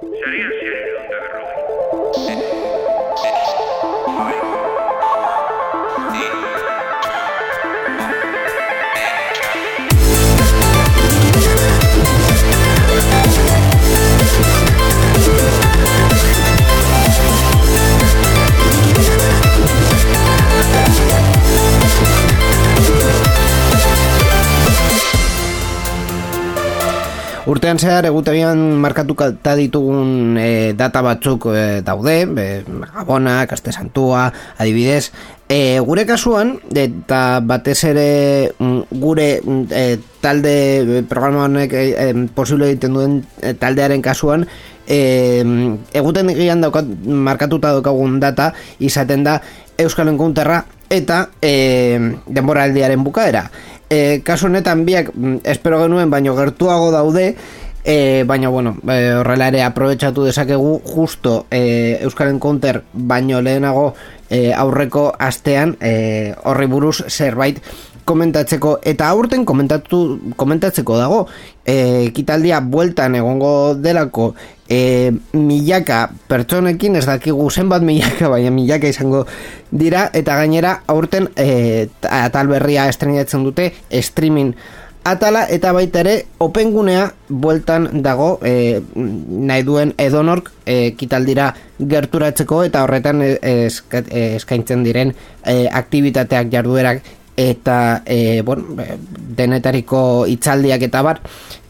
Serían serio de berrogei. Urtean zehar egutegian markatuta ditugun e, data batzuk e, daude, e, Gabona, Kaste Santua, adibidez. E, gure kasuan, eta batez ere mm, gure e, talde programa honek e, e, posible egiten duen taldearen kasuan, e, eguten gian daukat, markatuta daukagun data, izaten da Euskal Enkunterra eta e, denboraldiaren bukaera e, kasu honetan biak mm, espero genuen baino gertuago daude. E, baina bueno e, horrela ere aprobetsatu dezakegu justo e, Euskaren Counter baino lehenago e, aurreko astean e, horri buruz zerbait komentatzeko. Eta aurten komentatu, komentatzeko dago e, kitaldia bueltan egongo delako e, milaka pertsonekin ez dakigu zenbat milaka baina milaka izango dira eta gainera aurten e, atal berria estrenatzen dute streaming atala eta baita ere opengunea bueltan dago e, nahi duen edonork e, kitaldira gerturatzeko eta horretan e, eskaintzen diren e, aktivitateak jarduerak eta e, bueno, denetariko itzaldiak eta bar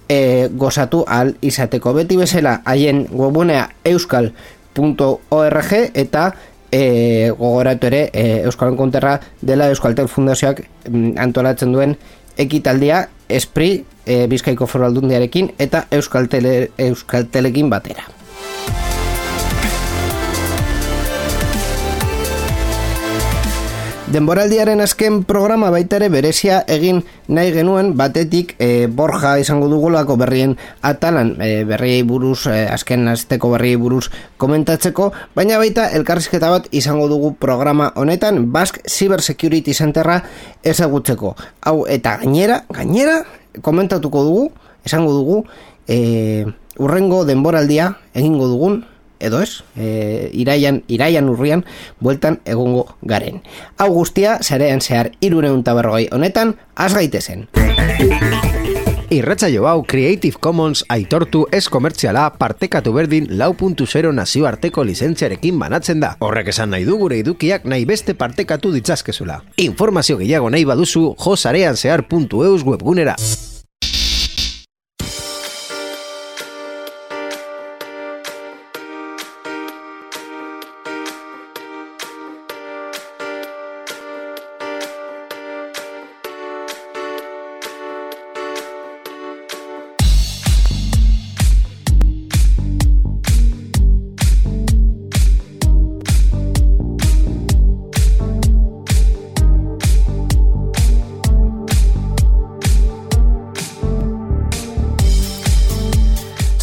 e, gozatu al izateko beti bezala haien webunea euskal.org eta e, gogoratu ere e, Euskal Konterra dela Euskaltel Fundazioak mm, antolatzen duen ekitaldia espri e, Bizkaiko Foraldundiarekin eta Euskaltele, Euskaltelekin batera. Denboraldiaren azken programa baita ere berezia egin nahi genuen batetik e, borja izango dugulako berrien atalan e, berriei buruz, e, azken azteko berriei buruz komentatzeko, baina baita elkarrizketa bat izango dugu programa honetan Basque Cyber Security Centerra ezagutzeko. Hau eta gainera, gainera, komentatuko dugu, esango dugu, e, urrengo denboraldia egingo dugun, edo ez, e, iraian, iraian urrian, bueltan egongo garen. Hau guztia, zarean zehar irureun taberrogei honetan, az gaitezen. Irratza hau Creative Commons aitortu ez komertziala partekatu berdin lau puntu zero nazioarteko lizentziarekin banatzen da. Horrek esan nahi du gure idukiak nahi beste partekatu ditzazkezula. Informazio gehiago nahi baduzu josarean zehar.eus webgunera.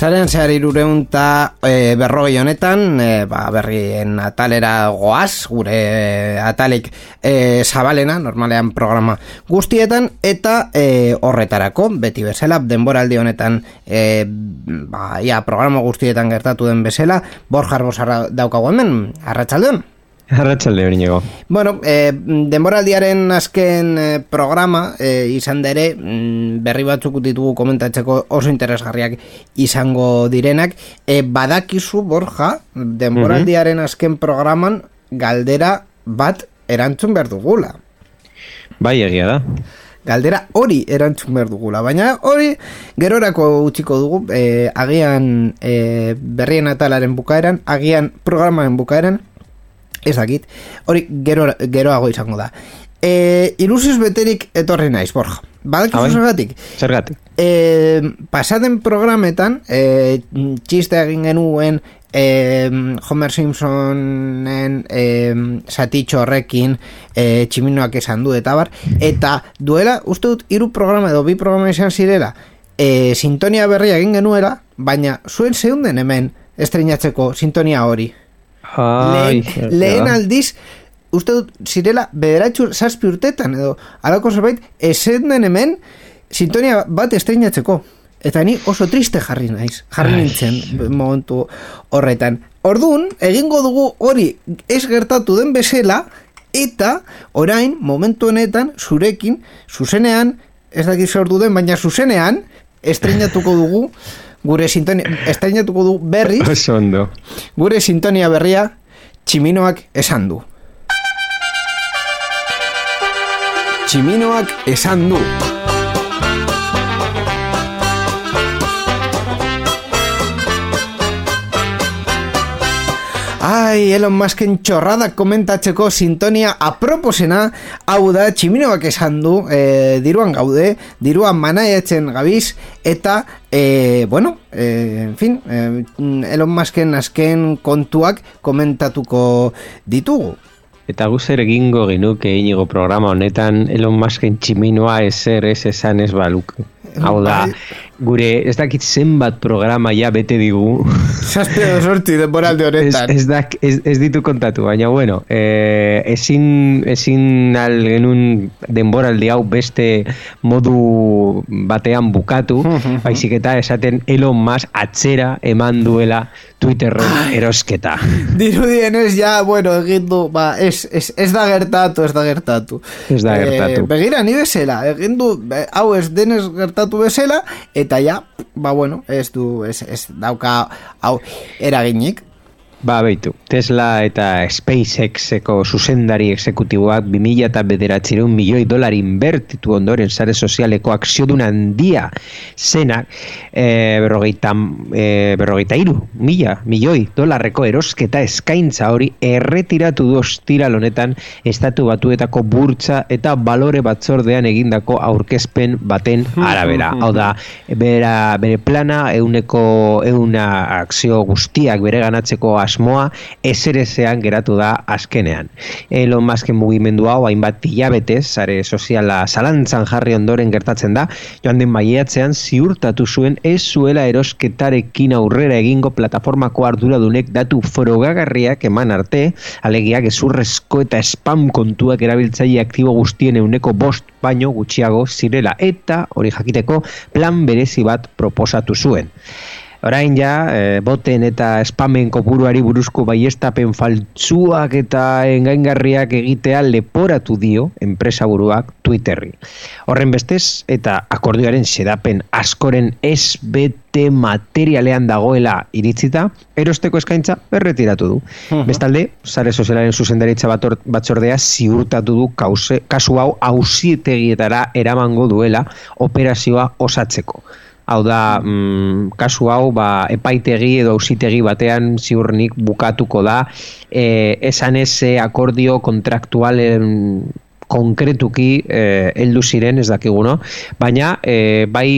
Zaren zehar irureun eta e, berrogei honetan, e, ba, berrien atalera goaz, gure e, atalik e, zabalena, normalean programa guztietan, eta e, horretarako, beti bezala, denboraldi honetan, e, ba, ia, programa guztietan gertatu den bezala, borjar bozarra daukago hemen, arratsaldean. Arratxalde hori Bueno, e, denboraldiaren azken e, programa e, izan dere mm, berri batzuk ditugu komentatzeko oso interesgarriak izango direnak. E, badakizu, Borja, denboraldiaren azken programan galdera bat erantzun behar dugula. Bai, egia da. Galdera hori erantzun behar dugula, baina hori gerorako utziko dugu, e, agian e, berrien atalaren bukaeran, agian programaren bukaeran, ez dakit, hori gero, geroago izango da. E, ilusios beterik etorri naiz, Borja. Badak ah, bai. zergatik? Zergatik. E, pasaden programetan, e, txiste egin genuen e, Homer Simpsonen e, satitxo horrekin e, tximinoak esan du eta bar, eta duela, uste dut, hiru programa edo bi programa izan zirela, e, sintonia berria egin genuela, baina zuen zeunden hemen estreinatzeko sintonia hori. Ai, lehen, lehen aldiz uste dut zirela bederatxur zazpi urtetan edo alako zerbait esen den hemen sintonia bat estreinatzeko eta ni oso triste jarri naiz, jarri nintzen momentu horretan. Orduan, egingo dugu hori ez gertatu den bezala, eta orain, momentu honetan, zurekin, zuzenean, ez dakit sortu den, baina zuzenean, estrenatuko dugu, gure sintonia, estrenatuko berriz, Oso ondo. gure sintonia berria, tximinoak esan du. Tximinoak esan du. Ai, Elon Musken txorrada komentatzeko sintonia aproposena hau da tximinoak esan du e, diruan gaude, diruan manaiatzen gabiz eta, e, bueno, e, en fin, e, Elon Musken azken kontuak komentatuko ditugu. Eta guzer egingo genuke inigo programa honetan Elon Musken tximinoa ezer ez esan ez baluk. Hau da, gure ez dakit zenbat programa ja bete digu. Zazpio sorti denboralde ez, honetan. ez, dak, ez, ez ditu kontatu, baina bueno, eh, ezin, ezin al genuen denboraldi hau beste modu batean bukatu, baizik eta esaten Elon Musk atzera eman duela Twitterren erosketa. Dirudienez ja, bueno, egin du, ba, ez, ez, ez da gertatu, ez da gertatu. Ez da gertatu. Eh, begira, ni bezala, egin du, hau ez denez gertatu bezala, eta ja, ba, bueno, ez du, ez, ez dauka, hau, eraginik. Ba, beitu, Tesla eta SpaceXeko zuzendari exekutiboak 2000 eta bederatzireun milioi dolari inbertitu ondoren sare sozialeko akziodun handia zenak e, berrogeita, e, berrogeita iru, mila, milioi dolarreko erosketa eskaintza hori erretiratu du ostiral honetan estatu batuetako burtsa eta balore batzordean egindako aurkezpen baten arabera. Hau da, bera, bere plana euneko euna akzio guztiak bere ganatzeko asmoa ezerezean geratu da azkenean. Elon Musken mugimendu hau hainbat hilabetez sare soziala zalantzan jarri ondoren gertatzen da, joan den maiatzean ziurtatu zuen ez zuela erosketarekin aurrera egingo plataformako arduradunek datu frogagarriak eman arte, alegia gezurrezko eta spam kontuak erabiltzaile aktibo guztien euneko bost baino gutxiago zirela eta hori jakiteko plan berezi bat proposatu zuen. Orain ja, e, boten eta spamen kopuruari buruzko baiestapen faltzuak eta engaingarriak egitea leporatu dio enpresa buruak Twitterri. Horren bestez, eta akordioaren sedapen askoren ez bete materialean dagoela iritzita, erosteko eskaintza erretiratu du. Bestalde, sare sozialaren zuzendaritza batzordea ziurtatu du kause, kasu hau hausietegietara eramango duela operazioa osatzeko. Hau da, mm, kasu hau, ba, epaitegi edo ausitegi batean ziurnik bukatuko da, e, esan ez ze akordio kontraktualen konkretuki eh, heldu ziren ez dakiguno, baina eh, bai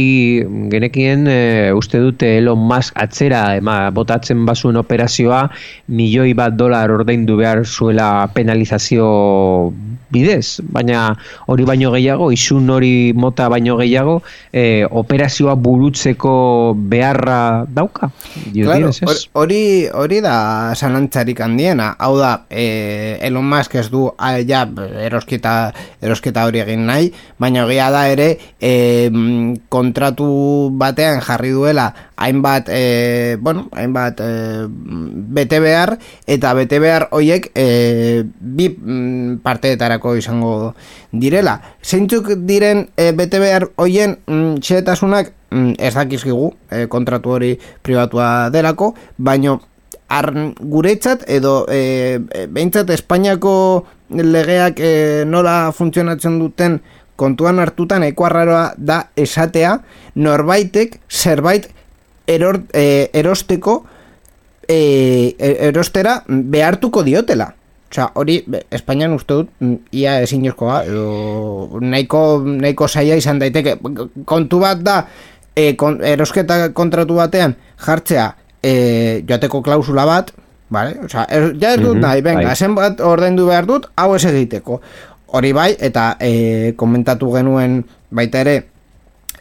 genekien eh, uste dute Elon Musk atzera ema, botatzen bazuen operazioa milioi bat dolar ordaindu behar zuela penalizazio bidez, baina hori baino gehiago, isun hori mota baino gehiago, eh, operazioa burutzeko beharra dauka. Claro, hori hori da zalantzarik handiena. Hau da, eh, Elon Musk ez du ah, ja erosketa erosketa hori egin nahi, baina egia da ere mm, kontratu batean jarri duela hainbat eh, bueno, hainbat eh, bete behar eta bete behar hoiek eh, bi mm, parteetarako izango direla. Zeintzuk diren eh, bete behar hoien mm, xehetasunak mm, ez dakizkigu eh, kontratu hori pribatua delako, baino ar, guretzat edo e, e, behintzat Espainiako legeak e, nola funtzionatzen duten kontuan hartutan eko arraroa da esatea norbaitek zerbait eror, e, erosteko e, e- erostera behartuko diotela. Osea, hori Espainian uste dut mm, ia ezinezkoa edo nahiko, nahiko saia izan daiteke. Kontu bat da e, kon, erosketa kontratu batean jartzea e, joateko klausula bat, vale? Osea, er, ja ez dut Mhm, nahi, venga, bai. zenbat ordaindu behar dut, hau ez egiteko. Hori bai, eta e, komentatu genuen baita ere,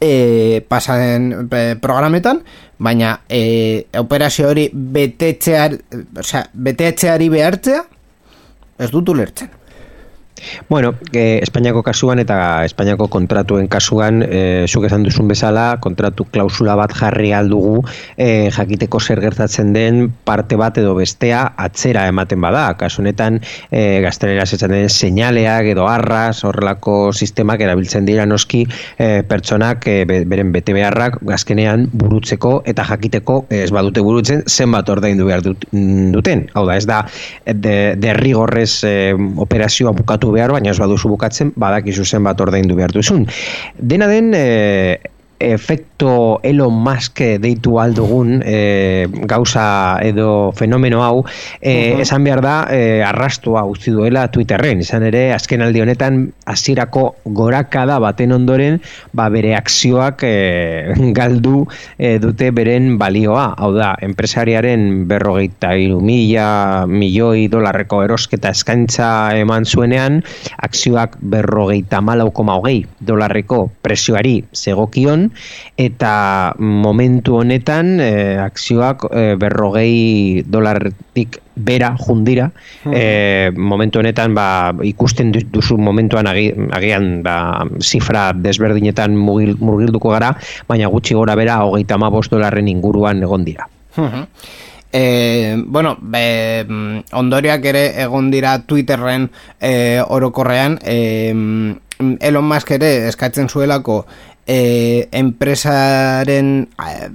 e, pasaren e, programetan, baina e, operazio hori betetzear, osea, betetzeari behartzea, ez dut ulertzen. Bueno, e, Espainiako kasuan eta Espainiako kontratuen kasuan, e, zuk esan duzun bezala, kontratu klausula bat jarri aldugu, e, jakiteko zer gertatzen den parte bat edo bestea atzera ematen bada. Kasunetan, e, gaztelera zetzen den seinaleak edo arras, horrelako sistemak erabiltzen dira noski e, pertsonak e, beren bete beharrak gazkenean burutzeko eta jakiteko ez badute burutzen zenbat ordaindu behar duten. Hau da, ez da, derrigorrez de e, operazioa bukatu behar, baina ez baduzu bukatzen, badakizu zen bat ordaindu behar duzun. Dena den, e, efekto Elon Musk deitu aldugun e, gauza edo fenomeno hau e, esan behar da e, arrastua utzi duela Twitterren. Izan ere azken aldi honetan hasierako gorakada baten ondoren ba bere akzioak e, galdu e, dute beren balioa. Hau da enpresariaren berrogeita iru mila milioi dolarreko erosketa eskaintza eman zuenean akzioak berrogeita malau koma hogei dolarreko presioari zegokion eta momentu honetan e, akzioak e, berrogei dolartik bera jundira e, momentu honetan ba, ikusten duzu momentuan agian ba, zifra desberdinetan murgilduko gara baina gutxi gora bera hogeita ma dolarren inguruan egon dira. E, bueno, be, ondoriak ere egon dira Twitterren e, orokorrean. E, Elon Musk ere eskatzen zuelako e, enpresaren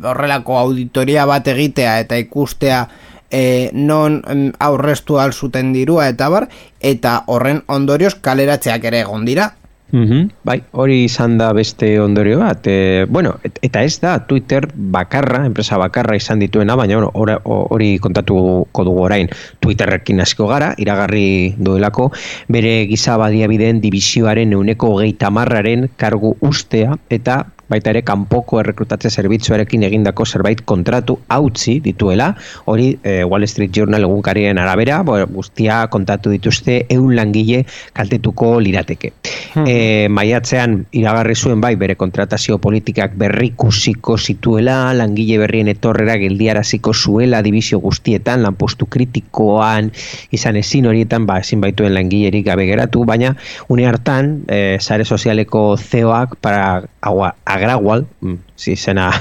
horrelako auditoria bat egitea eta ikustea e, non aurrestu alzuten dirua eta bar, eta horren ondorioz kaleratzeak ere egon dira. Mm Bai, hori izan da beste ondorio bat. E, bueno, eta ez da Twitter bakarra, enpresa bakarra izan dituena, baina hori kontatuko dugu orain. Twitterrekin hasiko gara, iragarri duelako, bere giza badiabideen divisioaren euneko geita marraren kargu ustea eta baita ere kanpoko errekrutatze zerbitzuarekin egindako zerbait kontratu hautzi dituela, hori e, Wall Street Journal egunkarien arabera, bo, guztia kontatu dituzte eun langile kaltetuko lirateke. Hmm. E, maiatzean iragarri zuen bai bere kontratazio politikak berrikusiko zituela, langile berrien etorrera geldiaraziko zuela dibizio guztietan, lanpostu kritikoan izan ezin horietan, ba, ezin baituen langilerik gabe geratu, baina une hartan, e, sare sozialeko zeoak para agua, agragual, mm, si zena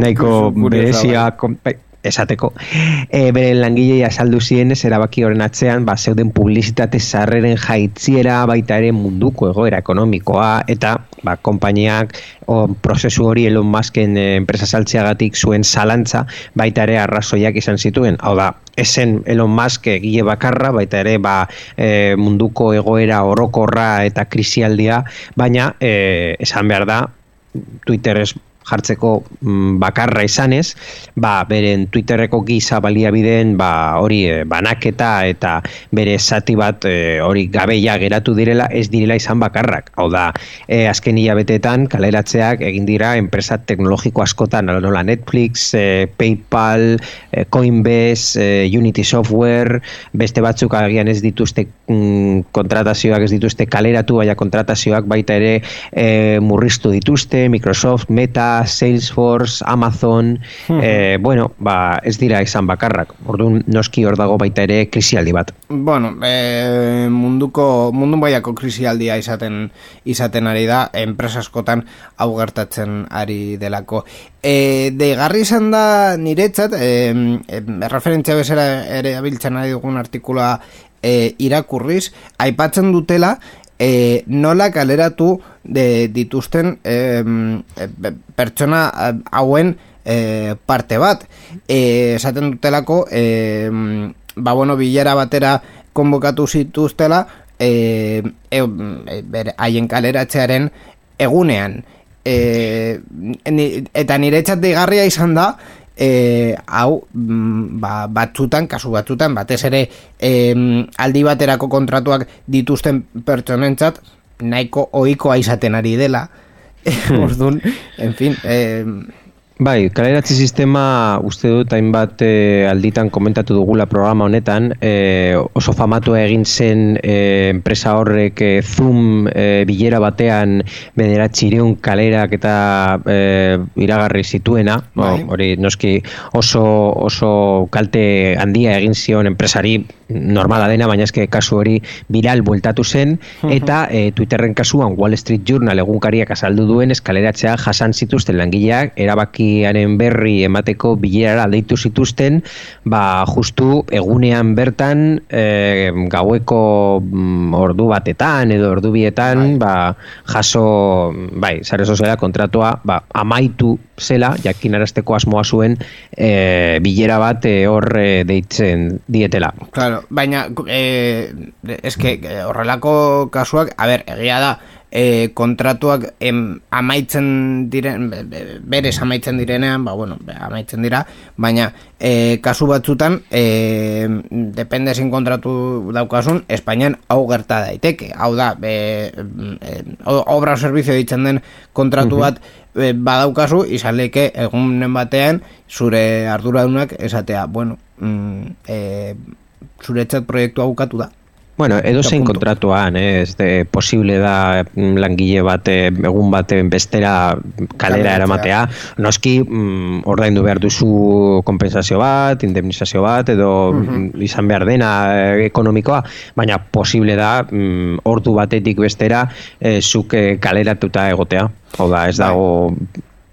nahiko berezia bai, esateko, e, bere langilei azaldu ziren erabaki horren atzean, ba, zeuden publizitate zarreren jaitziera baita ere munduko egoera ekonomikoa, eta ba, kompainiak o, prozesu hori Elon Musken e, enpresa saltzeagatik zuen zalantza baita ere arrazoiak izan zituen. Hau da, esen Elon Musk egile bakarra, baita ere ba, e, munduko egoera orokorra eta krisialdia, baina e, esan behar da, Twitter es jartzeko mm, bakarra izanez, ba, beren Twitterreko giza baliabideen ba, hori e, banaketa eta bere zati bat e, hori gabeia geratu direla ez direla izan bakarrak. Hau da, e, azken hilabetetan kaleratzeak egin dira enpresa teknologiko askotan, nola Netflix, e, PayPal, e, Coinbase, e, Unity Software, beste batzuk agian ez dituzte mm, kontratazioak ez dituzte kaleratu, baina kontratazioak baita ere e, murriztu dituzte, Microsoft, Meta, Salesforce, Amazon, hmm. eh, bueno, ba, ez dira izan bakarrak. Orduan noski hor dago baita ere krisialdi bat. Bueno, e, munduko mundun baiako krisialdia izaten izaten ari da enpresa askotan hau gertatzen ari delako. E, deigarri izan da niretzat, e, e, referentzia bezala ere abiltzen ari dugun artikula e, irakurriz, aipatzen dutela e, nola kaleratu de, dituzten e, pertsona hauen e, parte bat. E, esaten dutelako, e, ba bueno, bilera batera konbokatu zituztela, e, e, haien kaleratzearen egunean. E, eta nire txat deigarria izan da, e, hau mm, ba, batzutan, kasu batzutan, batez ere e, aldi baterako kontratuak dituzten pertsonentzat nahiko ohikoa izaten ari dela. Hmm. Orduan, en fin, e, Bai, kaleratze sistema uste dut hainbat e, alditan komentatu dugula programa honetan, e, oso famatua egin zen e, enpresa horrek e, Zoom e, bilera batean bederatxireun kalerak eta e, iragarri zituena, bai. hori noski oso, oso kalte handia egin zion enpresari normala dena, baina eske kasu hori viral bueltatu zen, eta e, Twitterren kasuan Wall Street Journal egunkariak azaldu duen eskaleratzea jasan zituzten langileak, erabakiaren berri emateko bilerara deitu zituzten, ba, justu egunean bertan e, gaueko mm, ordu batetan edo ordu bietan, ba, jaso, bai, sare soziala kontratua, ba, amaitu zela, jakinarazteko asmoa zuen e, bilera bat hor e, deitzen dietela. Claro, baina eh, eske eh, horrelako kasuak, a ber, egia da, eh, kontratuak em, amaitzen diren, be- be- berez amaitzen direnean, ba, bueno, amaitzen dira, baina eh, kasu batzutan, eh, depende zin kontratu daukasun, Espainian hau gerta daiteke. Hau da, be, eh, obra servizio ditzen den kontratu bat eh, badaukazu, izan leke egunen batean, zure arduradunak esatea, bueno, mm, eh, zuretzat proiektua bukatu da. Bueno, edo zein kontratuan, eh, ez de, posible da mm, langile bat eh, egun baten bestera kalera eramatea. Noski, mm, ordaindu behar duzu kompensazio bat, indemnizazio bat, edo mm, izan behar dena eh, ekonomikoa, baina posible da mm, ordu batetik bestera eh, zuk eh, kaleratuta egotea. Hau da, ez dago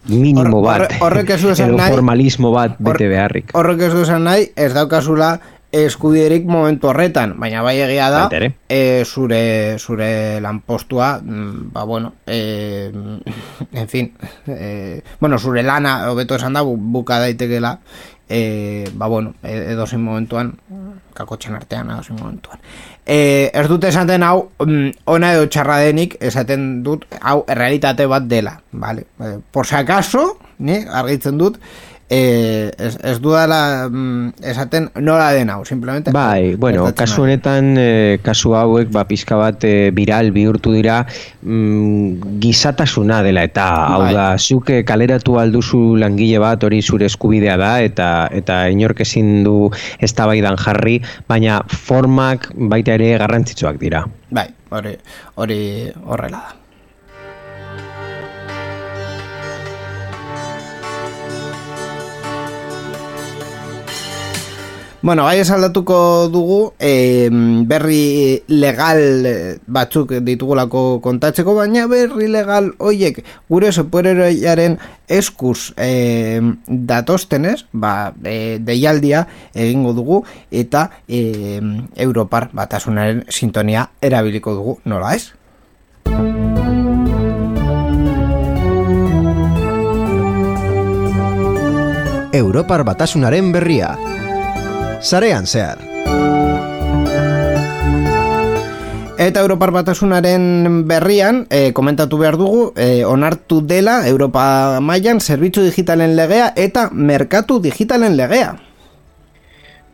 minimo bat, horre- horrek ez du esan nahi- formalismo bat bete beharrik. Horrek ez du esan nahi, ez daukazula eskubiderik momentu horretan, baina bai egia da, e, zure, zure lanpostua, mm, ba bueno, e, en fin, e, bueno, zure lana, hobeto esan da, bu- buka daitekela, e, ba bueno, e- edozein momentuan, kakotxen artean, edozein momentuan. E, ez dut esaten hau, mm, ona edo txarra denik, esaten dut, hau realitate bat dela, vale? Por si acaso, ni, argitzen dut, eh, ez, ez dudala mm, esaten nola den hau, simplemente Bai, bueno, kasu honetan, eh, kasu hauek, ba, pizka bat eh, viral bihurtu dira mm, gizatasuna dela, eta hau Bai. da, zuk kaleratu alduzu langile bat hori zure eskubidea da, eta eta inork ezin du eztabaidan jarri, baina formak baita ere garrantzitsuak dira. Bai, hori, hori horrela da. Bueno, gai esaldatuko dugu e, berri legal batzuk ditugulako kontatzeko, baina berri legal hoiek gure superheroiaren eskuz e, datostenez, ba, e, deialdia egingo dugu eta e, Europar batasunaren sintonia erabiliko dugu, nola ez? Europar batasunaren berria. Sarean zehar. Eta Europar Batasunaren berrian, e, komentatu behar dugu, e, onartu dela Europa mailan zerbitzu digitalen legea eta merkatu digitalen legea.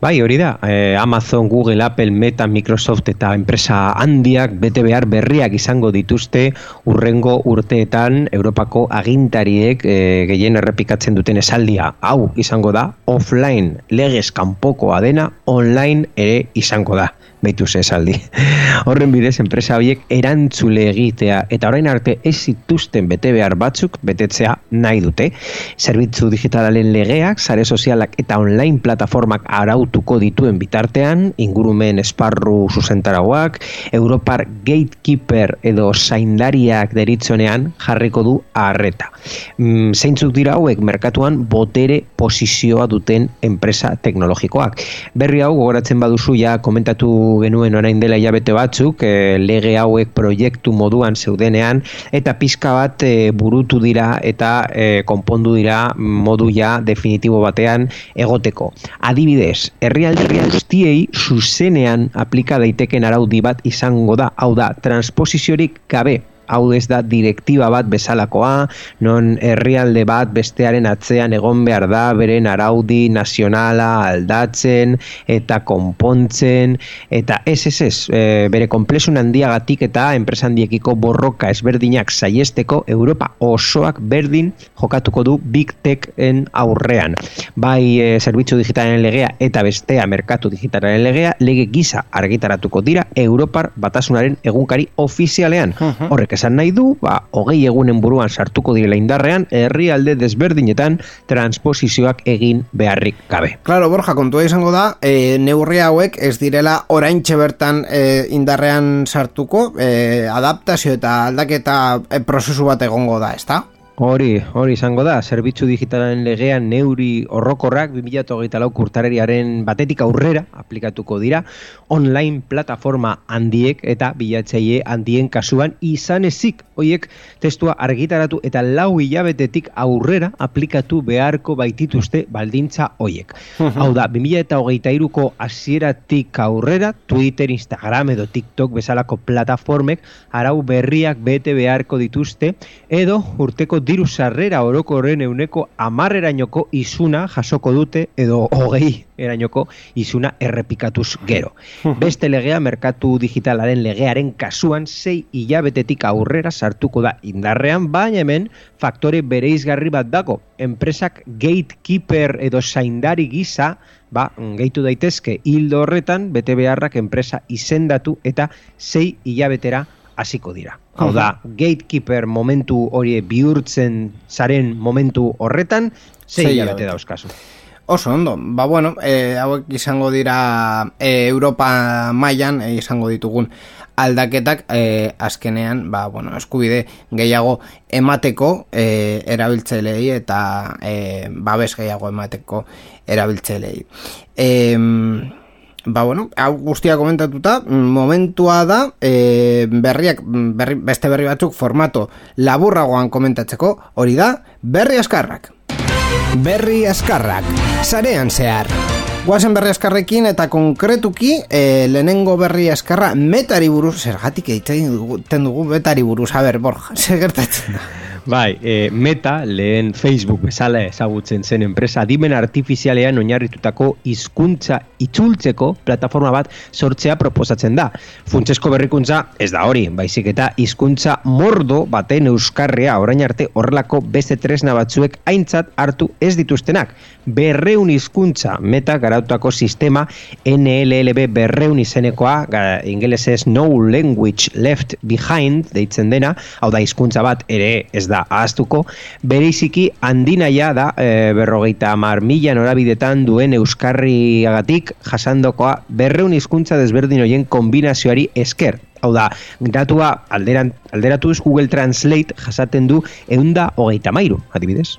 Bai, hori da, eh, Amazon, Google, Apple, Meta, Microsoft eta enpresa handiak bete behar berriak izango dituzte urrengo urteetan Europako agintariek eh, gehien errepikatzen duten esaldia. Hau izango da, offline legez kanpokoa dena, online ere izango da. Beitu ze esaldi. Horren bidez, enpresa horiek erantzule egitea eta orain arte ez zituzten bete behar batzuk betetzea nahi dute. Zerbitzu digitalaren legeak, sare sozialak eta online plataformak arautuko dituen bitartean, ingurumen esparru zuzentaragoak, Europar Gatekeeper edo zaindariak deritzonean jarriko du arreta. Mm, zeintzuk dira hauek merkatuan botere posizioa duten enpresa teknologikoak. Berri hau gogoratzen baduzu ja komentatu genuen orain dela hilabete batzuk, e, lege hauek proiektu moduan zeudenean eta pizka bat e, burutu dira eta e, konpondu dira modu ja definitibo batean egoteko. Adibidez, herrialde guztiei zuzenean aplika daiteken araudi bat izango da, hau da, transposiziorik gabe hau ez da direktiba bat bezalakoa, non herrialde bat bestearen atzean egon behar da, beren araudi nazionala aldatzen eta konpontzen, eta ez ez ez, e, bere komplesun handiagatik eta enpresa handiekiko borroka ezberdinak saiesteko Europa osoak berdin jokatuko du Big Techen aurrean. Bai e, zerbitzu digitalen legea eta bestea merkatu digitalen legea, lege gisa argitaratuko dira Europar batasunaren egunkari ofizialean. Horrek Esan nahi du, ba, hogei egunen buruan sartuko direla indarrean, herrialde desberdinetan transposizioak egin beharrik gabe. Claro, Borja, kontua izango da, e, neurri hauek ez direla oraintxe bertan e, indarrean sartuko, e, adaptazio eta aldaketa prozesu bat egongo da, ezta? Hori, hori izango da, zerbitzu digitalen legean neuri horrokorrak 2008 lau kurtareriaren batetik aurrera aplikatuko dira, online plataforma handiek eta bilatzaile handien kasuan izan ezik, hoiek testua argitaratu eta lau hilabetetik aurrera aplikatu beharko baitituzte baldintza hoiek. Hau da, 2008 ko hasieratik aurrera, Twitter, Instagram edo TikTok bezalako plataformek arau berriak bete beharko dituzte, edo urteko diru sarrera orokorren euneko amarrerainoko izuna jasoko dute edo hogei erainoko izuna errepikatuz gero. Beste legea merkatu digitalaren legearen kasuan sei hilabetetik aurrera sartuko da indarrean, baina hemen faktore bereizgarri bat dago. Enpresak gatekeeper edo zaindari gisa ba, gehitu daitezke hildo horretan bete beharrak enpresa izendatu eta sei hilabetera hasiko dira. Hau da, gatekeeper momentu hori bihurtzen zaren momentu horretan, Sei hilabete dauzkazu. Oso ondo, ba bueno, e, hauek izango dira e, Europa mailan e, izango ditugun aldaketak e, azkenean, ba, bueno, eskubide gehiago emateko e, erabiltzailei eta e, babes gehiago emateko erabiltzailei. E, Ba, bueno, hau guztia komentatuta, momentua da, e, berriak, berri, beste berri batzuk formato laburragoan komentatzeko, hori da, berri askarrak. Berri askarrak, sarean zehar. Guazen berri askarrekin eta konkretuki e, lehenengo berri askarra metari buruz, zergatik egiten dugu, dugu metari buruz, a ber, borja, zer gertatzen da. Bai, e, Meta lehen Facebook bezala ezagutzen zen enpresa adimen artifizialean oinarritutako hizkuntza itzultzeko plataforma bat sortzea proposatzen da. Funtsesko berrikuntza ez da hori, baizik eta hizkuntza mordo baten euskarria orain arte horrelako beste tresna batzuek aintzat hartu ez dituztenak. Berreun hizkuntza Meta garautako sistema NLLB berreun izenekoa, ingelesez No Language Left Behind deitzen dena, hau da hizkuntza bat ere ez da ahaztuko, bereiziki handinaia da e, berrogeita mar mila norabidetan duen euskarriagatik jasandokoa berreun hizkuntza desberdin hoien kombinazioari esker. Hau da, datua alderan, alderatuz Google Translate jasaten du eunda hogeita mairu, adibidez.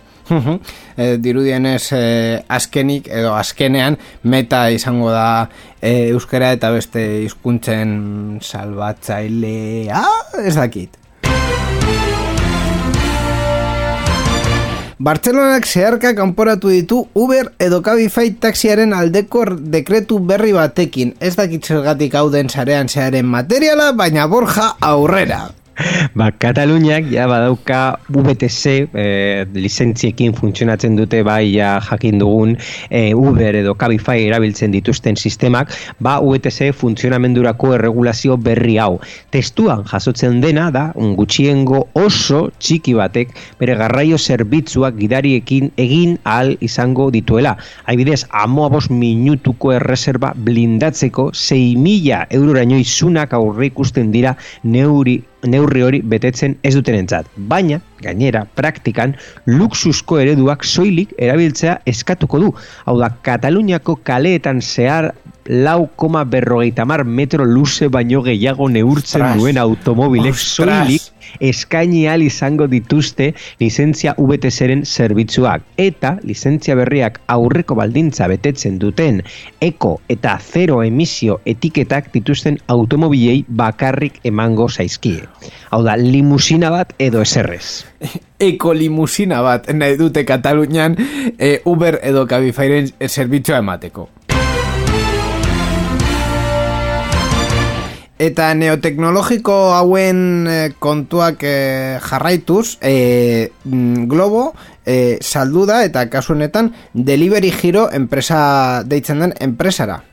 E, dirudienez e, azkenik edo azkenean meta izango da e, euskara eta beste hizkuntzen salbatzailea ez dakit Bartzelonak zeharka kanporatu ditu Uber edo Cabify taxiaren aldeko dekretu berri batekin. Ez dakit zergatik hau den sarean zearen materiala, baina borja aurrera. Ba, Kataluniak ja badauka VTC eh, lizentziekin funtzionatzen dute bai ja jakin dugun eh, Uber edo Cabify erabiltzen dituzten sistemak, ba VTC funtzionamendurako erregulazio berri hau. Testuan jasotzen dena da un gutxiengo oso txiki batek bere garraio zerbitzuak gidariekin egin ahal izango dituela. Haibidez, amoa bos minutuko erreserba blindatzeko 6.000 euroraino izunak aurre ikusten dira neuri neurri hori betetzen ez dutenentzat. Baina, gainera, praktikan, luxusko ereduak soilik erabiltzea eskatuko du. Hau da, Kataluniako kaleetan zehar lau koma berrogeita mar metro luze baino gehiago neurtzen Ostras. duen automobilek soilik eskaini ahal izango dituzte lizentzia VTC-ren zerbitzuak eta lizentzia berriak aurreko baldintza betetzen duten eko eta zero emisio etiketak dituzten automobilei bakarrik emango zaizkie. Hau da, limusina bat edo eserrez. ekolimusina bat nahi dute Katalunian e, Uber edo Cabifyren zerbitzua emateko. Eta neoteknologiko hauen eh, kontuak eh, jarraituz, mm, Globo eh, saldu da eta kasu honetan delivery giro enpresa deitzen den enpresara.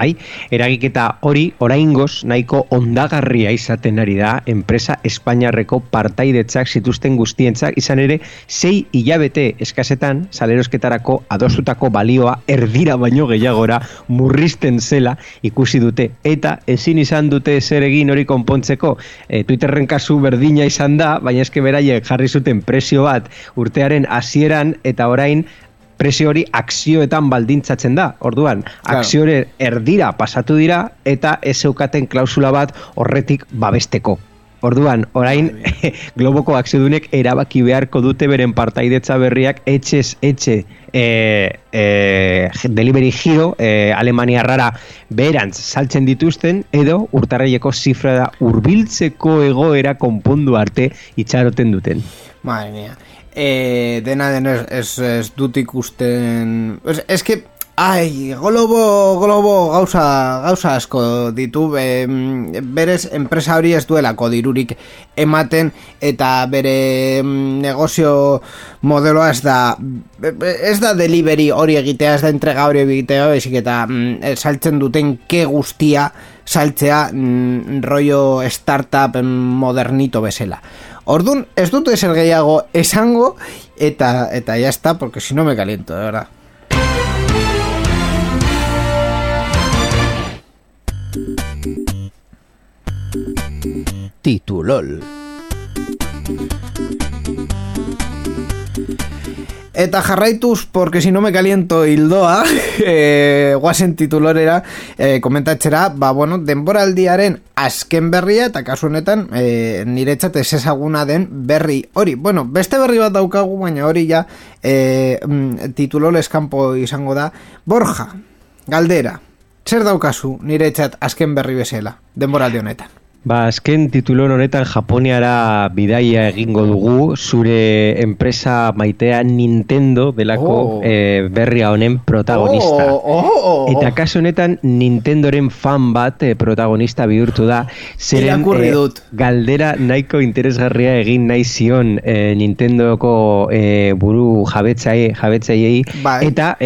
Ai, eragiketa hori oraingoz nahiko ondagarria izaten ari da enpresa Espainiarreko partaidetzak zituzten guztientzak izan ere sei hilabete eskasetan salerosketarako adostutako balioa erdira baino gehiagora murrizten zela ikusi dute. Eta ezin izan dute zer egin hori konpontzeko. E, Twitterren kasu berdina izan da baina eske beraiek jarri zuten presio bat urtearen hasieran eta orain presio hori akzioetan baldintzatzen da. Orduan, Claro. akziore erdira pasatu dira eta ez zeukaten klausula bat horretik babesteko. Orduan, orain, globoko akziodunek erabaki beharko dute beren partaidetza berriak etxez etxe e, e, delivery giro e, Alemania rara beherantz saltzen dituzten edo urtarreieko zifra da urbiltzeko egoera konpondu arte itxaroten duten. Madre mía. Eh, dena den ez, ez, ez dut ikusten... Ez, ez que... Ai, globo, globo gauza, gauza asko ditu, e, berez enpresa hori ez duelako dirurik ematen eta bere negozio modeloa ez da ez da delivery hori egitea, ez da entrega hori egitea, baizik eta eh, saltzen duten ke guztia saltzea mm, rollo startup modernito bezala. Ordun ez dut ezer gehiago esango eta eta ya está, porque si no me caliento, de verdad. Titulol. Eta jarraituz, porque si no me caliento hildoa, eh, guazen titulorera, eh, komentatzera, ba, bueno, denboraldiaren azken berria, eta kasu honetan, eh, niretzat ez ezaguna den berri hori. Bueno, beste berri bat daukagu, baina hori ja, eh, mm, titulol eskampo izango da, Borja, galdera, zer daukazu niretzat azken berri bezala, denboraldi honetan? Ba, azken titulon honetan Japoniara bidaia egingo dugu zure enpresa maitea Nintendo delako Oh. eh, berria honen protagonista. Oh, oh, oh, Eta kasu honetan Nintendoren fan bat eh, protagonista bihurtu da zeren dut. galdera nahiko interesgarria egin nahi zion eh, Nintendoko eh, buru jabetzai, jabetzaiei Bai. eta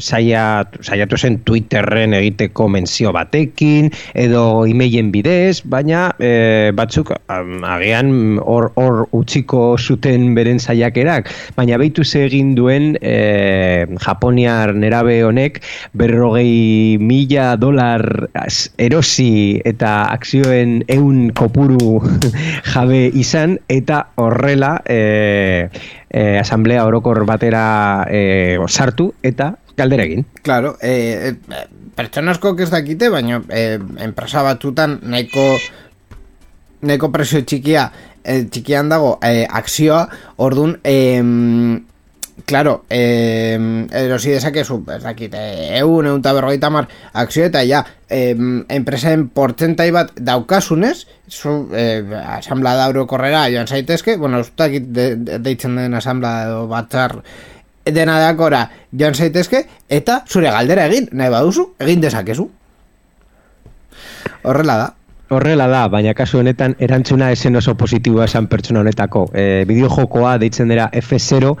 saia, saiatu zen Twitterren egiteko menzio batekin edo emailen bidez, baina eh, batzuk am, agian hor hor utziko zuten beren saiakerak, baina behitu ze egin duen eh, Japoniar nerabe honek berrogei mila dolar erosi eta akzioen eun kopuru jabe izan eta horrela eh, eh, asamblea orokor batera eh, sartu eta galdera. Claro, eh, eh, pertsona askok ez dakite, baina eh, enpresa batzutan nahiko nahiko presio txikia eh, txikian dago eh, akzioa, ordun eh, Claro, eh, erosi dezakezu, ez dakit, egun, egun eta berrogeita mar akzio eta ja, eh, enpresen portzentai bat daukasunez, zu, eh, asamblea da eurokorrera joan zaitezke, bueno, ez dakit de, de, deitzen den asamblea edo batzar dena dakora joan zaitezke, eta zure galdera egin, nahi baduzu, egin dezakezu. Horrela da. Horrela da, baina kasu honetan erantzuna esen oso positiboa esan pertsona honetako. E, bideojokoa deitzen dira F0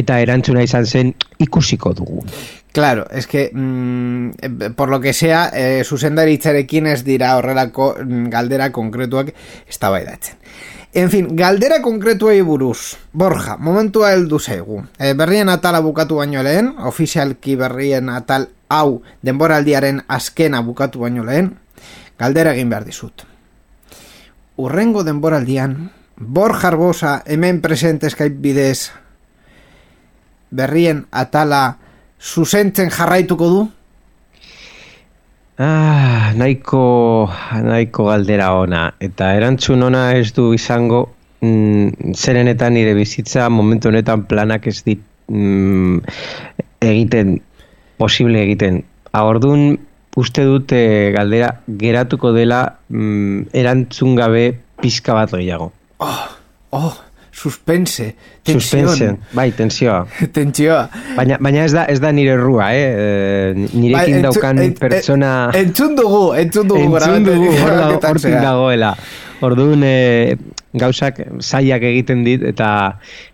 eta erantzuna izan zen ikusiko dugu. Claro, es que mm, por lo que sea, eh, zuzendaritzarekin ez dira horrelako mm, galdera konkretuak eztabaidatzen. En fin, galdera konkretuei buruz. Borja, momentua heldu zaigu. E, berrien atala bukatu baino lehen, ofizialki berrien atal hau denboraldiaren azkena bukatu baino lehen, galdera egin behar dizut. Urrengo denboraldian, Borja Arbosa hemen presente Skype bidez berrien atala zuzentzen jarraituko du? Ah, nahiko, nahiko galdera ona. Eta erantzun ona ez du izango mm, zerenetan nire bizitza momentu honetan planak ez dit mm, egiten, posible egiten. Agordun uste dut eh, galdera geratuko dela mm, erantzun gabe pizka bat gehiago. Oh, oh, suspense, tensión, Suspense, bai, tensioa. tentsioa. Baina, baina ez da ez da nire errua, eh? Eh, Nirekin Bai, entzu- daukan ent- pertsona... en- Entzun dugu, entzun dugu. Entzun dugu, hortik dagoela. Orduan, e, gauzak zailak egiten dit eta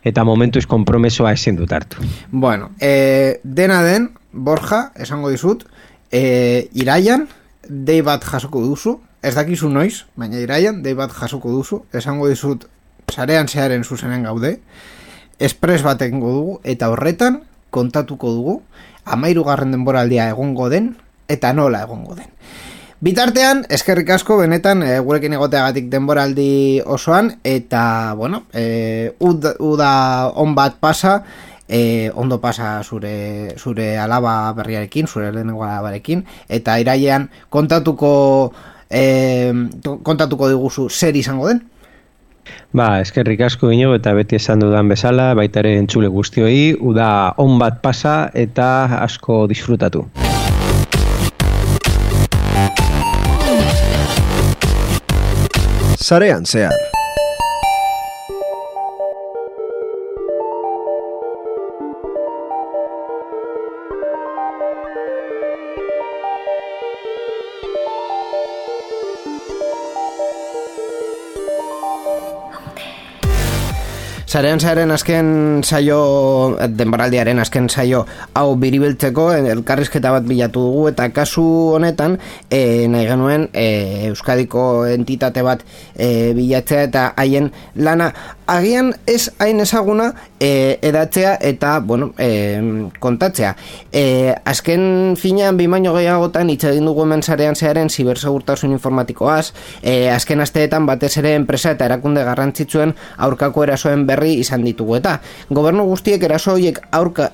eta momentuz konpromesoa ezin dut hartu. Bueno, eh, dena den, Borja, esango dizut, e, iraian, dei bat jasoko duzu, ez dakizu noiz, baina iraian, dei bat jasoko duzu, esango dizut, sarean zearen zuzenen gaude, espres bat egingo dugu, eta horretan, kontatuko dugu, amairu garren denboraldia egongo den, eta nola egongo den. Bitartean, eskerrik asko benetan e, gurekin egoteagatik denboraldi osoan eta, bueno, e, uda, uda on bat pasa e, ondo pasa zure, zure alaba berriarekin, zure lehenengo alabarekin eta irailean kontatuko e, kontatuko diguzu zer izango den? Ba, eskerrik asko ino eta beti esan dudan bezala, baita ere entzule guztioi, uda on bat pasa eta asko disfrutatu. Zarean zehar. Zaren zaren azken saio, denboraldiaren azken saio hau biribeltzeko elkarrizketa bat bilatu dugu eta kasu honetan e, nahi genuen e, Euskadiko entitate bat e, bilatzea eta haien lana agian ez hain ezaguna e, edatzea eta bueno, e, kontatzea. E, azken finean bi baino gehiagotan hitz egin dugu hemen zarean zearen zibersegurtasun informatikoaz, e, azken asteetan batez ere enpresa eta erakunde garrantzitsuen aurkako erasoen berri izan ditugu eta gobernu guztiek eraso horiek aurka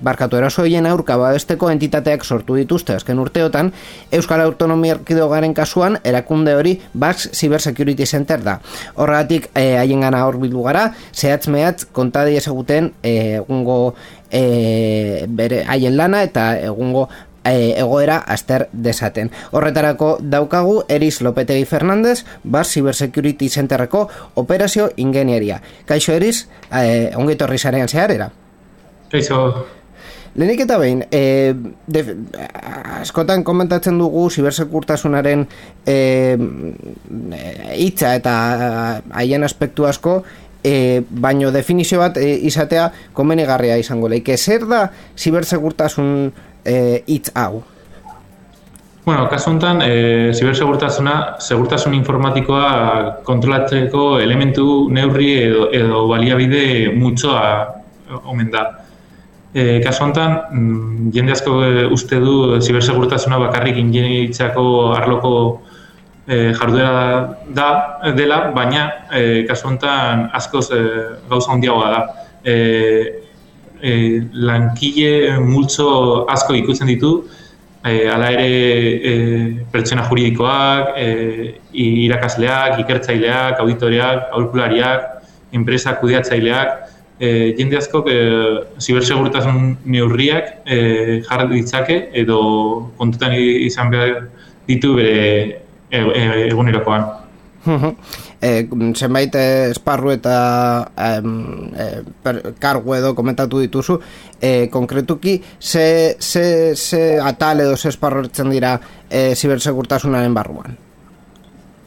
barkatu eraso horien aurka babesteko entitateak sortu dituzte azken urteotan Euskal Autonomia Erkidogaren kasuan erakunde hori Bax Cyber Security Center da. Horregatik haien gana hor bildu gara, zehatz mehatz kontadi ezaguten egungo e, bere haien lana eta egungo e, egoera aster desaten. Horretarako daukagu Eris Lopetegi Fernandez, Bar Cybersecurity Centerreko operazio ingenieria. Kaixo Eris, e, ongi torri zarean zeharera? Kaixo, Lehenik eta behin, e, de, askotan komentatzen dugu zibersekurtasunaren e, hitza eta haien aspektu asko, e, baino definizio bat e, izatea komenigarria izango leike. Zer da zibersegurtasun hitz hau? Bueno, kasu honetan, e, zibersegurtasuna, segurtasun informatikoa kontrolatzeko elementu neurri edo, edo baliabide mutxoa omen da. E, kasu honetan, mm, jende asko uste du zibersegurtasuna bakarrik ingenieritzako arloko e, jarduera da, dela, baina e, kasu honetan askoz e, gauza handiagoa da. E, e, lankile multzo asko ikutzen ditu, e, ala ere e, pertsona juridikoak, e, irakasleak, ikertzaileak, auditoreak, aurkulariak, enpresa kudeatzaileak, e, jende asko e, zibersegurtasun neurriak e, jarri ditzake edo kontutan izan behar ditu bere E, e, egunerokoan. e, zenbait esparru eta e, kargu edo komentatu dituzu e, konkretuki ze, ze, ze atal edo ze esparru ertzen dira e, zibersegurtasunaren barruan?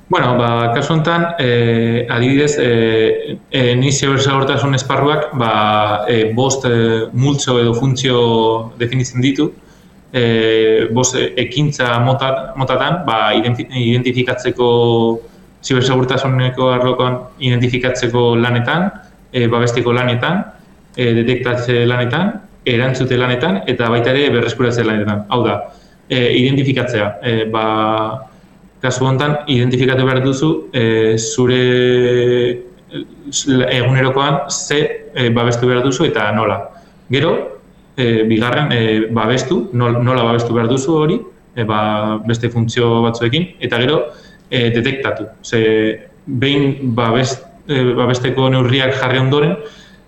Bueno, ba, kasu honetan, e, adibidez, e, e, ni zibersegurtasun esparruak ba, e, bost e, multzo edo funtzio definitzen ditu, e, bost ekintza motat, motatan ba, identifikatzeko zibersegurtasuneko arlokoan identifikatzeko lanetan, e, babestiko lanetan, e, detektatze lanetan, erantzute lanetan eta baita ere berreskuratze lanetan. Hau da, e, identifikatzea. E, ba, kasu honetan, identifikatu behar duzu e, zure egunerokoan ze e, babestu behar duzu eta nola. Gero, e, bigarren e, babestu, nola babestu behar duzu hori, e, ba, beste funtzio batzuekin, eta gero e, detektatu. Ze, behin babest, e, babesteko neurriak jarri ondoren,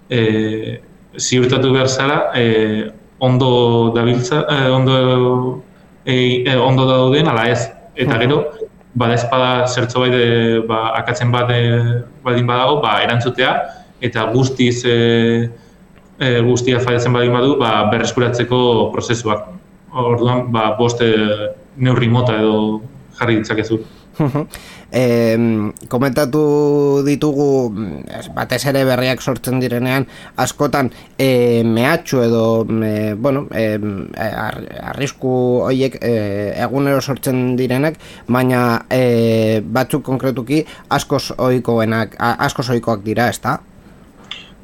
e, ziurtatu behar zara, e, ondo dabiltza, e, ondo, e, e, ondo dauden, ala ez. Eta gero, bada espada zertzo bai ba, akatzen bat badin badago, ba, erantzutea, eta guztiz e, e, guztia faiatzen badin badu, ba, berreskuratzeko prozesuak. Orduan, ba, bost neurri mota edo jarri ditzakezu. e, komentatu ditugu mm, ez, batez ere berriak sortzen direnean askotan e, mehatxu edo e, bueno, e, ar, arrisku hoiek e, egunero sortzen direnak baina e, batzuk konkretuki askoz ohikoenak askoz ohikoak dira, ezta?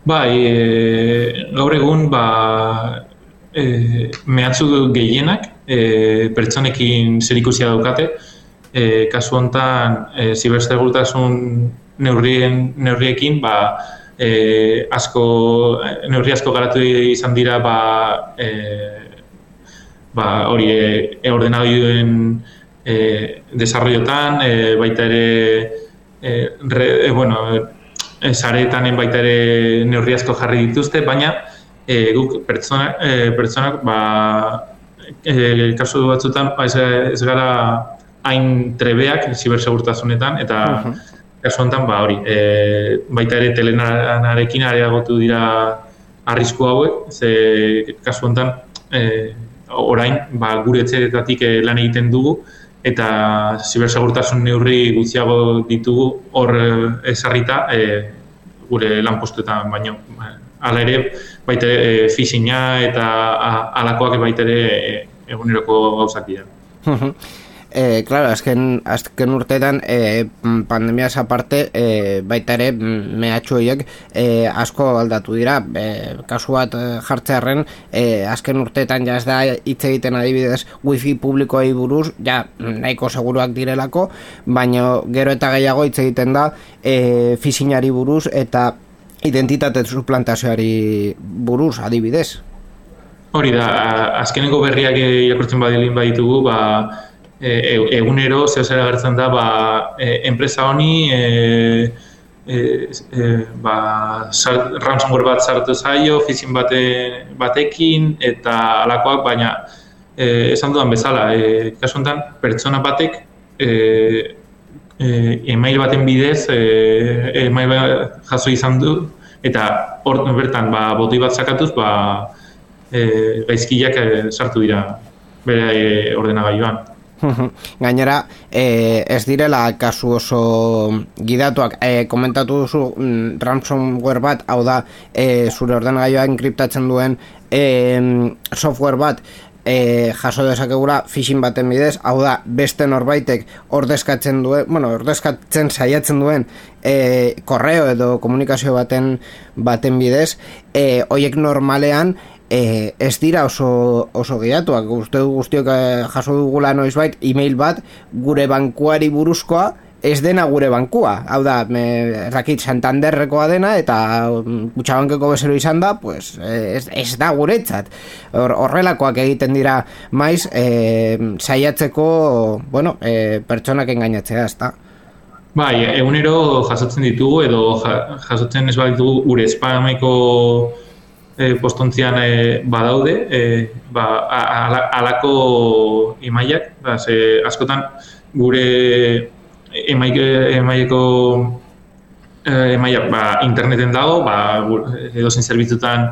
Bai, e, gaur egun ba, e, mehatzu gehienak e, pertsonekin zerikusia daukate. E, kasu hontan e, zibersegurtasun neurrien neurriekin ba, e, asko neurri asko garatu izan dira ba, e, ba, hori e, ordenagailuen e, desarrollotan, e, baita ere e, re, e, bueno, e, sareetanen baita ere neurri asko jarri dituzte, baina e, guk pertsona, e, pertsonak ba, e, kasu batzutan ba, ez, ez gara hain trebeak zibersegurtasunetan eta kasu honetan ba hori e, baita ere telenanarekin areagotu dira arrisku hauek ze kasu honetan e, orain ba, gure etxeretatik e, lan egiten dugu eta zibersegurtasun neurri gutxiago ditugu hor eh, ezarrita e, gure lanpostuetan baino ba, hala ere baita ere e, phishinga eta a- halakoak baita ere e, eguneroko gauzak dira. E, claro, azken, azken urteetan e, pandemiaz aparte e, baita ere mehatxu horiek e, asko aldatu dira. E, kasu bat jartzearren e, azken urteetan ja ez da hitz egiten adibidez wifi publikoei buruz ja nahiko seguruak direlako baina gero eta gehiago hitz egiten da e, fishingari buruz eta identitate suplantazioari buruz adibidez. Hori da, azkeneko berriak irakurtzen badilin baditugu, ba, e, e- egunero zeo zer agertzen da, ba, e, enpresa honi e, e, e, ba, sar- ransomware bat sartu zaio, phishing bate, batekin, eta alakoak, baina e, esan dudan bezala, e, kasu honetan, pertsona batek e, e, email baten bidez e, email bat jaso izan du eta hor bertan ba, botoi bat sakatuz ba, e, gaizkiak e, sartu dira bere e, ordenagailuan. Gainera, e, ez direla kasu oso gidatuak. E, komentatu duzu mm, ransomware bat, hau da e, zure ordenagailua enkriptatzen duen e, software bat e, jaso dezakegura phishing baten bidez, hau da beste norbaitek ordezkatzen duen, bueno, ordezkatzen saiatzen duen e, korreo edo komunikazio baten baten bidez, e, hoiek normalean e, ez dira oso, oso gehatuak, uste du guztiok eh, jaso dugula noizbait email bat gure bankuari buruzkoa ez dena gure bankua, hau da, me, ez dakit Santanderrekoa dena eta mm, kutxabankeko bezero izan da, pues, eh, ez, ez da guretzat. Hor, horrelakoak egiten dira maiz, e, saiatzeko, bueno, e, pertsonak engainatzea, ez da. Bai, egunero jasotzen ditugu edo ja- jasotzen ez baditugu gure spameko e, postontzian e, badaude, e, ba, alako imaiak, ba, ze askotan gure emaik, emaileko e, emailak ba, interneten dago, ba, edo zen zerbitzutan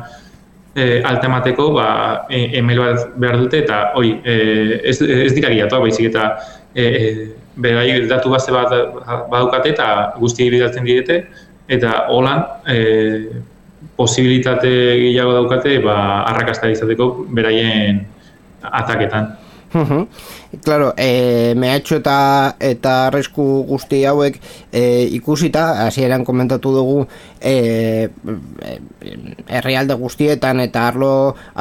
e, alta emateko, ba, e, email bat behar dute, eta hori, e, ez, ez dira gilatuak, baizik eta e, e, berai datu base bat badaukate eta guztiei bidaltzen direte, eta holan e, posibilitate gehiago daukate ba, arrakasta izateko beraien ataketan. Claro, e, mehatxo eta eta arrisku guzti hauek e, ikusita, hasieran komentatu dugu e, e, herrialde guztietan eta arlo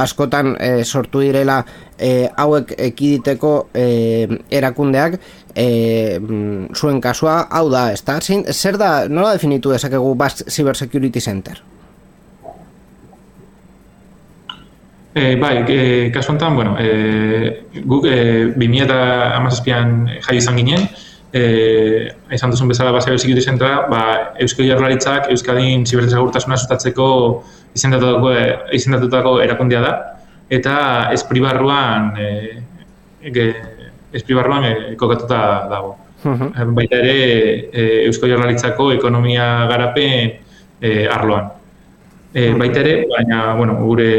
askotan e, sortu direla e, hauek ekiditeko e, erakundeak e, zuen kasua hau da, ezta? Zer da, nola definitu dezakegu Basque Cyber Security Center? E, bai, e, kasu honetan, bueno, e, guk e, 2017an jai izan ginen, e, izan duzun bezala ba, Cyber Security Centera, ba, Eusko Jaurlaritzak Euskadin zibersegurtasuna sustatzeko izendatutako, izendatutako erakundea da, eta espribarruan e, e, espribarruan e, kokatuta dago. Mhm. Baita ere e, Eusko Jaurlaritzako ekonomia garapen e, arloan. E, baita ere, baina, bueno, gure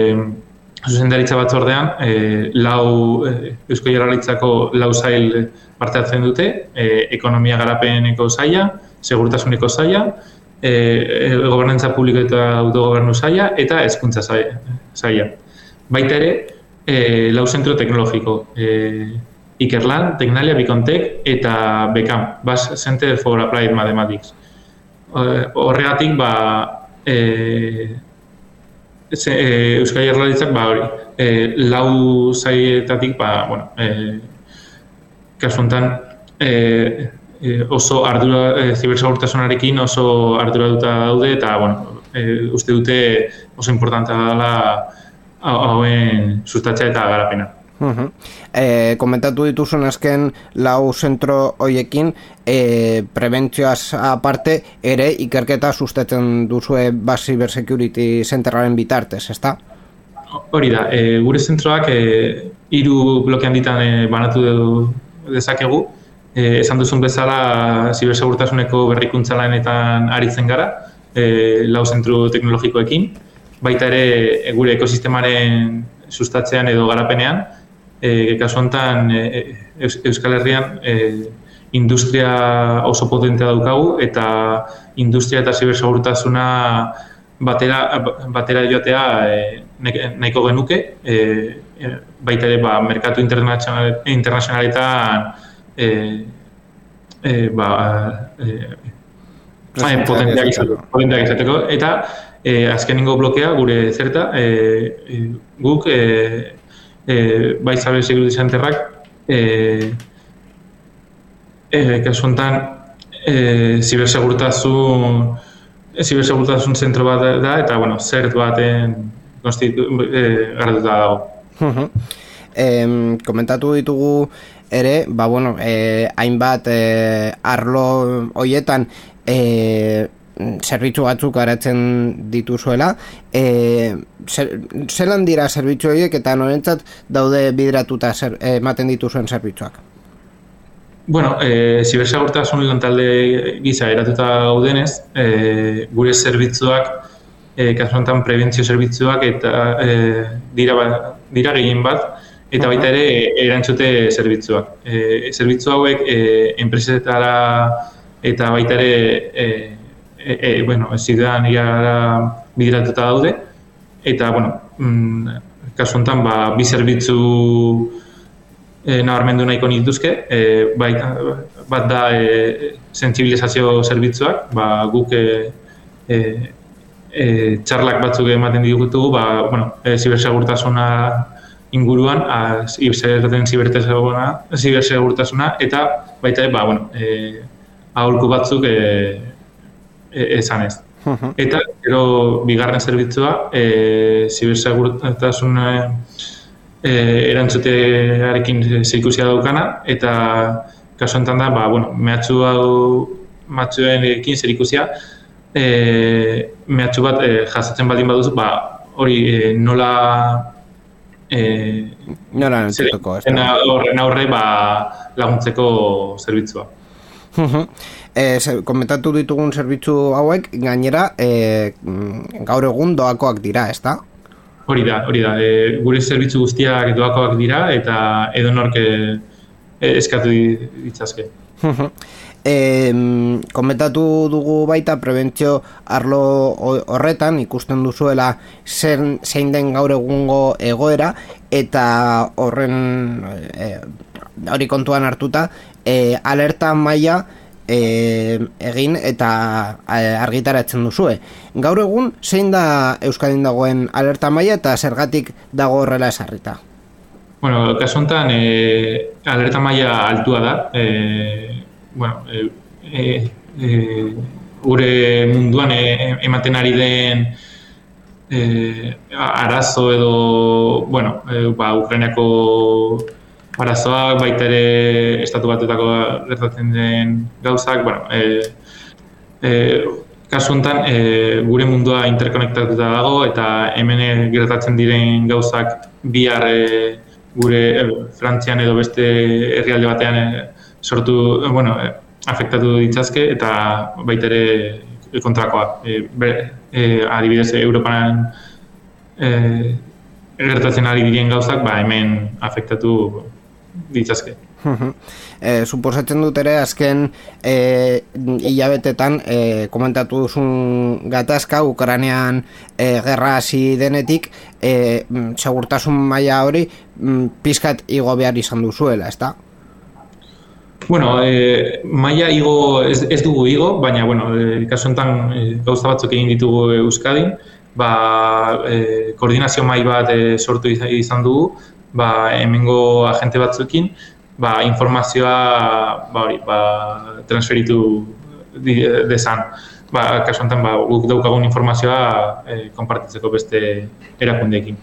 zuzendaritza batzordean e, lau e, Eusko Jaurlaritzako lau zail parte hartzen dute, e, ekonomia garapeneko zaila, segurtasuneko zaila, e, e, gobernantza publiko eta autogobernu zaila eta hezkuntza zaila. Baita ere, e, lau zentro teknologiko, e, Ikerlan, Tecnalia, Bicontek eta Becam, Bas Center for Applied Mathematics. Horregatik, ba, e, e, Euskal Jaurlaritzak ba hori, e, lau zaietatik ba, bueno, e, kasu honetan e, oso ardura e, zibersegurtasunarekin oso ardura duta daude eta bueno, e, uste dute oso importantea dela hauen sustatzea eta garapena. Uh e, komentatu dituzun azken lau zentro hoiekin e, prebentzioaz aparte ere ikerketa sustatzen duzue bas cybersecurity centeraren bitartez, ezta? Hori da, e, gure zentroak e, hiru blokean ditan e, banatu dezakegu, e, esan duzun bezala zibersegurtasuneko berrikuntza lanetan aritzen gara, e, lau zentru teknologikoekin, baita ere gure ekosistemaren sustatzean edo garapenean, e, kasu honetan e, Euskal Herrian e, industria oso potentea daukagu eta industria eta zibersegurtasuna batera, batera joatea e, nahiko genuke. E, baita ere ba, merkatu internazional, internazionaletan e, e, ba, e, potenteak izateko eta e, azkenengo blokea gure zerta e, e, guk e, e, bai zabe seguruti zenterrak e, e, kasu honetan e, zibersegurtasun zibersegurtasun zentro bat da eta bueno, zert baten konstitu, e, garatuta dago. eh, komentatu ditugu ere, ba bueno, eh, hainbat eh, arlo hoietan eh, zerbitzu batzuk aratzen dituzuela. E, zer, zelan dira zerbitzu horiek eta norentzat daude bidratuta ematen dituzuen zerbitzuak? Bueno, e, zibersagurtasun lantalde gisa eratuta gaudenez, e, gure zerbitzuak, e, kasuantan prebentzio zerbitzuak eta e, dira, ba, dira gehien bat, eta baita ere erantzute zerbitzuak. E, zerbitzu hauek e, enpresetara eta baita ere e, e, e, bueno, ez zidan gara bideratuta daude, eta, bueno, mm, kasu honetan, ba, bi zerbitzu e, nabarmendu nahiko nituzke, e, baita, bat da e, sensibilizazio zerbitzuak, ba, guk e, e, e, txarlak batzuk ematen ditugu, ba, bueno, e, zibersegurtasuna inguruan, a, zerten zibersegurtasuna, eta baita, ba, bueno, e, aholku batzuk E, esan ez. Eta, gero, bigarren zerbitzua, e, zibersegurtasun e, erantzutearekin zikusia daukana, eta kasu enten da, ba, bueno, mehatxu hau matxuen ekin zer ikusia, e, mehatxu bat e, jasatzen baldin baduzu, ba, hori e, nola e, nola entzuteko, ez Horren aurre, ba, laguntzeko zerbitzua e, komentatu ditugun zerbitzu hauek gainera e, gaur egun doakoak dira, ez da? Hori da, hori da. E, gure zerbitzu guztiak doakoak dira eta edo norke eskatu ditzazke. e, komentatu dugu baita prebentzio arlo horretan ikusten duzuela zen, zein den gaur egungo egoera eta horren e, hori kontuan hartuta e, alerta maila e, egin eta e, argitaratzen duzue. Gaur egun, zein da Euskadin dagoen alerta maila eta zergatik dago horrela esarrita? Bueno, kasu honetan, e, alerta maila altua da. E, bueno, e, e, e, gure munduan e, ematen ari den e, arazo edo, bueno, e, ba, Ukrainiako arazoak, baita ere estatu batetako gertatzen den gauzak, bueno, e, e, kasu honetan e, gure mundua interkonektatuta dago eta hemen gertatzen diren gauzak bihar e, gure e, Frantzian edo beste herrialde batean e, sortu, bueno, e, afektatu ditzazke eta baita ere kontrakoa. E, be, e, adibidez, Europan e, gertatzen ari diren gauzak ba, hemen afektatu ditzazke. e, suposatzen dut ere azken e, hilabetetan e, komentatu duzun gatazka Ukrainean e, gerra hasi denetik e, segurtasun maila hori mm, pizkat igo behar izan duzuela, ezta? Bueno, e, maila igo ez, ez dugu igo, baina bueno, e, kasu honetan e, gauza batzuk egin ditugu Euskadin, ba, e, koordinazio mai bat e, sortu izan dugu, ba, hemengo agente batzuekin, ba, informazioa ba, hori, ba, transferitu di, dezan. Ba, kasu honetan, ba, guk daukagun informazioa e, konpartitzeko beste erakundeekin.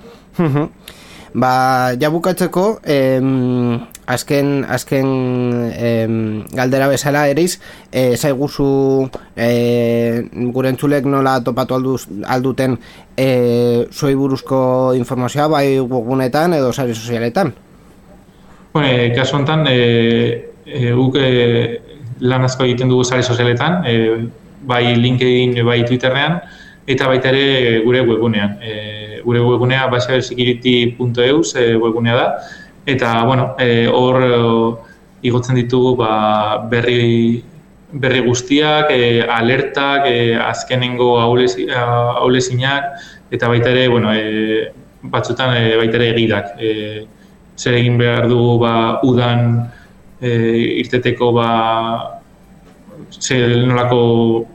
Ba, ja bukatzeko, em, azken, azken em, galdera bezala eriz, e, zaiguzu e, gure entzulek nola topatu alduz, alduten e, zuei buruzko informazioa, bai webgunetan edo sare sozialetan. Bueno, e, kasu honetan, e, e, guk e, lan asko egiten dugu sare sozialetan, e, bai LinkedIn, bai Twitterrean, eta baita ere gure webgunean. E, gure webgunea cybersecurity.eus e, webgunea da, eta bueno, e, hor e, igotzen ditugu ba, berri, berri guztiak, e, alertak, e, azkenengo aulezinak, eta baita ere, bueno, e, batzutan e, baita ere egidak. E, zer egin behar dugu ba, udan e, irteteko ba, zer nolako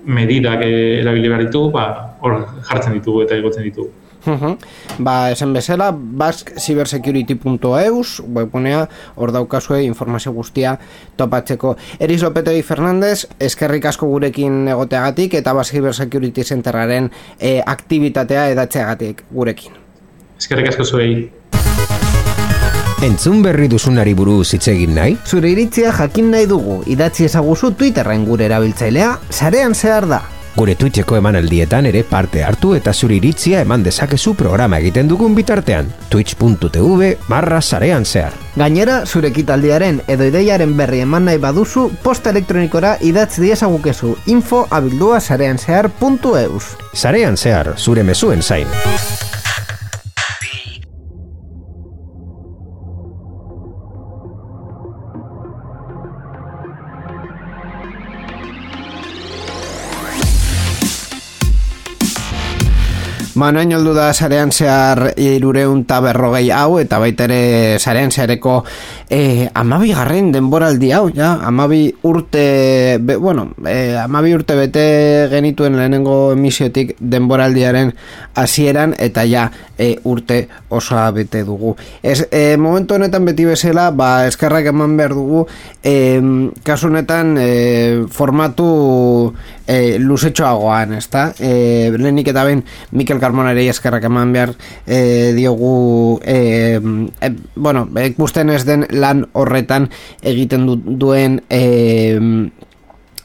medidak erabili behar ditugu, ba, hor jartzen ditugu eta igotzen ditugu. Mhm. Ba, esan bezala, baskcybersecurity.eus webgunea hor daukazue informazio guztia topatzeko. Eris Lopetegi Fernandez, eskerrik asko gurekin egoteagatik eta Bask Cybersecurity Centerraren e, aktivitatea edatzeagatik gurekin. Eskerrik asko zuei. Entzun berri duzunari buruz hitz egin nahi? Zure iritzia jakin nahi dugu, idatzi ezaguzu Twitterren gure erabiltzailea, sarean zehar da. Gure Twitcheko emanaldietan ere parte hartu eta zure iritzia eman dezakezu programa egiten dugun bitartean. twitch.tv barra sarean zehar. Gainera, zure ekitaldiaren edo ideiaren berri eman nahi baduzu, posta elektronikora idatzi diezagukezu info abildua sarean zehar.eus. Sarean zehar, zure mezuen zain. Ba, noain oldu da sarean zehar irureun eta berrogei hau, eta baita ere sarean zehareko e, amabi garren denboraldi hau, ja, amabi urte, be, bueno, e, amabi urte bete genituen lehenengo emisiotik denboraldiaren hasieran eta ja, e, urte osoa bete dugu. Ez, e, momentu honetan beti bezala, ba, eskerrak eman behar dugu, e, kasu honetan e, formatu e, luzetxoagoan, ezta? E, lehenik eta ben Mikel Carmonari eskerrak eman behar e, diogu e, e, bueno, ikusten ez den lan horretan egiten du, duen e,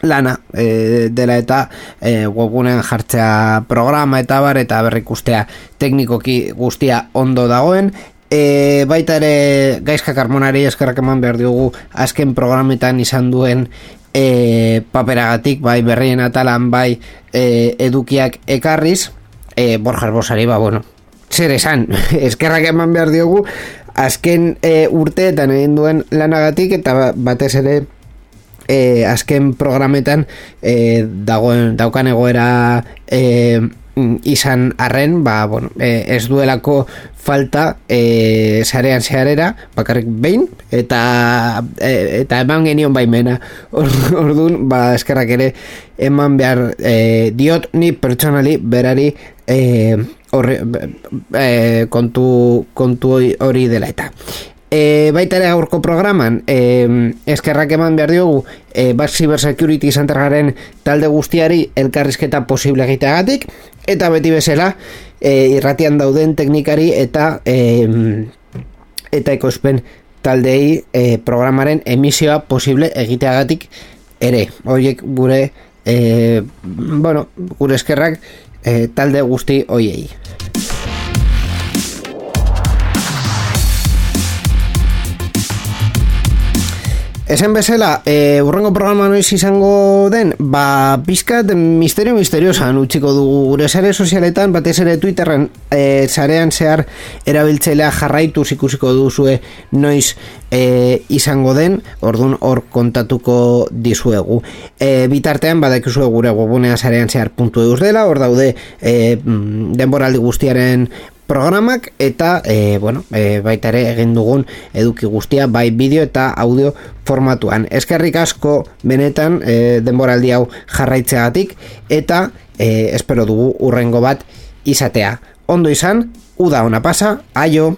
lana e, dela eta e, webgunean jartzea programa eta bar eta berrikustea teknikoki guztia ondo dagoen e, baita ere gaizka karmonari eskerrak eman behar diogu azken programetan izan duen e, paperagatik bai berrien atalan bai e, edukiak ekarriz e, Borja Arbosari ba bueno zer esan, eskerrak eman behar diogu azken e, urteetan egin duen lanagatik eta ba- batez ere e, azken programetan e, dagoen, daukan egoera e, izan arren ba, bueno, e, ez duelako falta e, sarean zeharera bakarrik behin eta e, eta eman genion baimena. Or- orduan ba eskerrak ere eman behar e, diot ni pertsonali berari e, horre, e, kontu, kontu hori- dela eta. E, baita ere gaurko programan e, eskerrak eman behar diogu e, Cyber Security Centergaren talde guztiari elkarrizketa posible egiteagatik eta beti bezala e, irratian dauden teknikari eta e, eta ekoizpen taldei e, programaren emisioa posible egiteagatik ere. Horiek gure e, bueno, gure eskerrak e, talde guzti hoiei Esen bezala, e, urrengo programa noiz izango den, ba, pizkat misterio misteriosan utziko dugu. Gure sare sozialetan, batez ere Twitterren e, sarean zehar erabiltzailea jarraituz ikusiko duzue noiz e, izango den, ordun hor kontatuko dizuegu. E, bitartean, badakizue gure webunea sarean zehar puntu eus dela, hor daude e, mm, denboraldi guztiaren programak eta e, bueno, e, baita ere egin dugun eduki guztia bai bideo eta audio formatuan. Eskerrik asko benetan e, denboraldi hau jarraitzeagatik eta e, espero dugu urrengo bat izatea. Ondo izan, uda ona pasa, aio!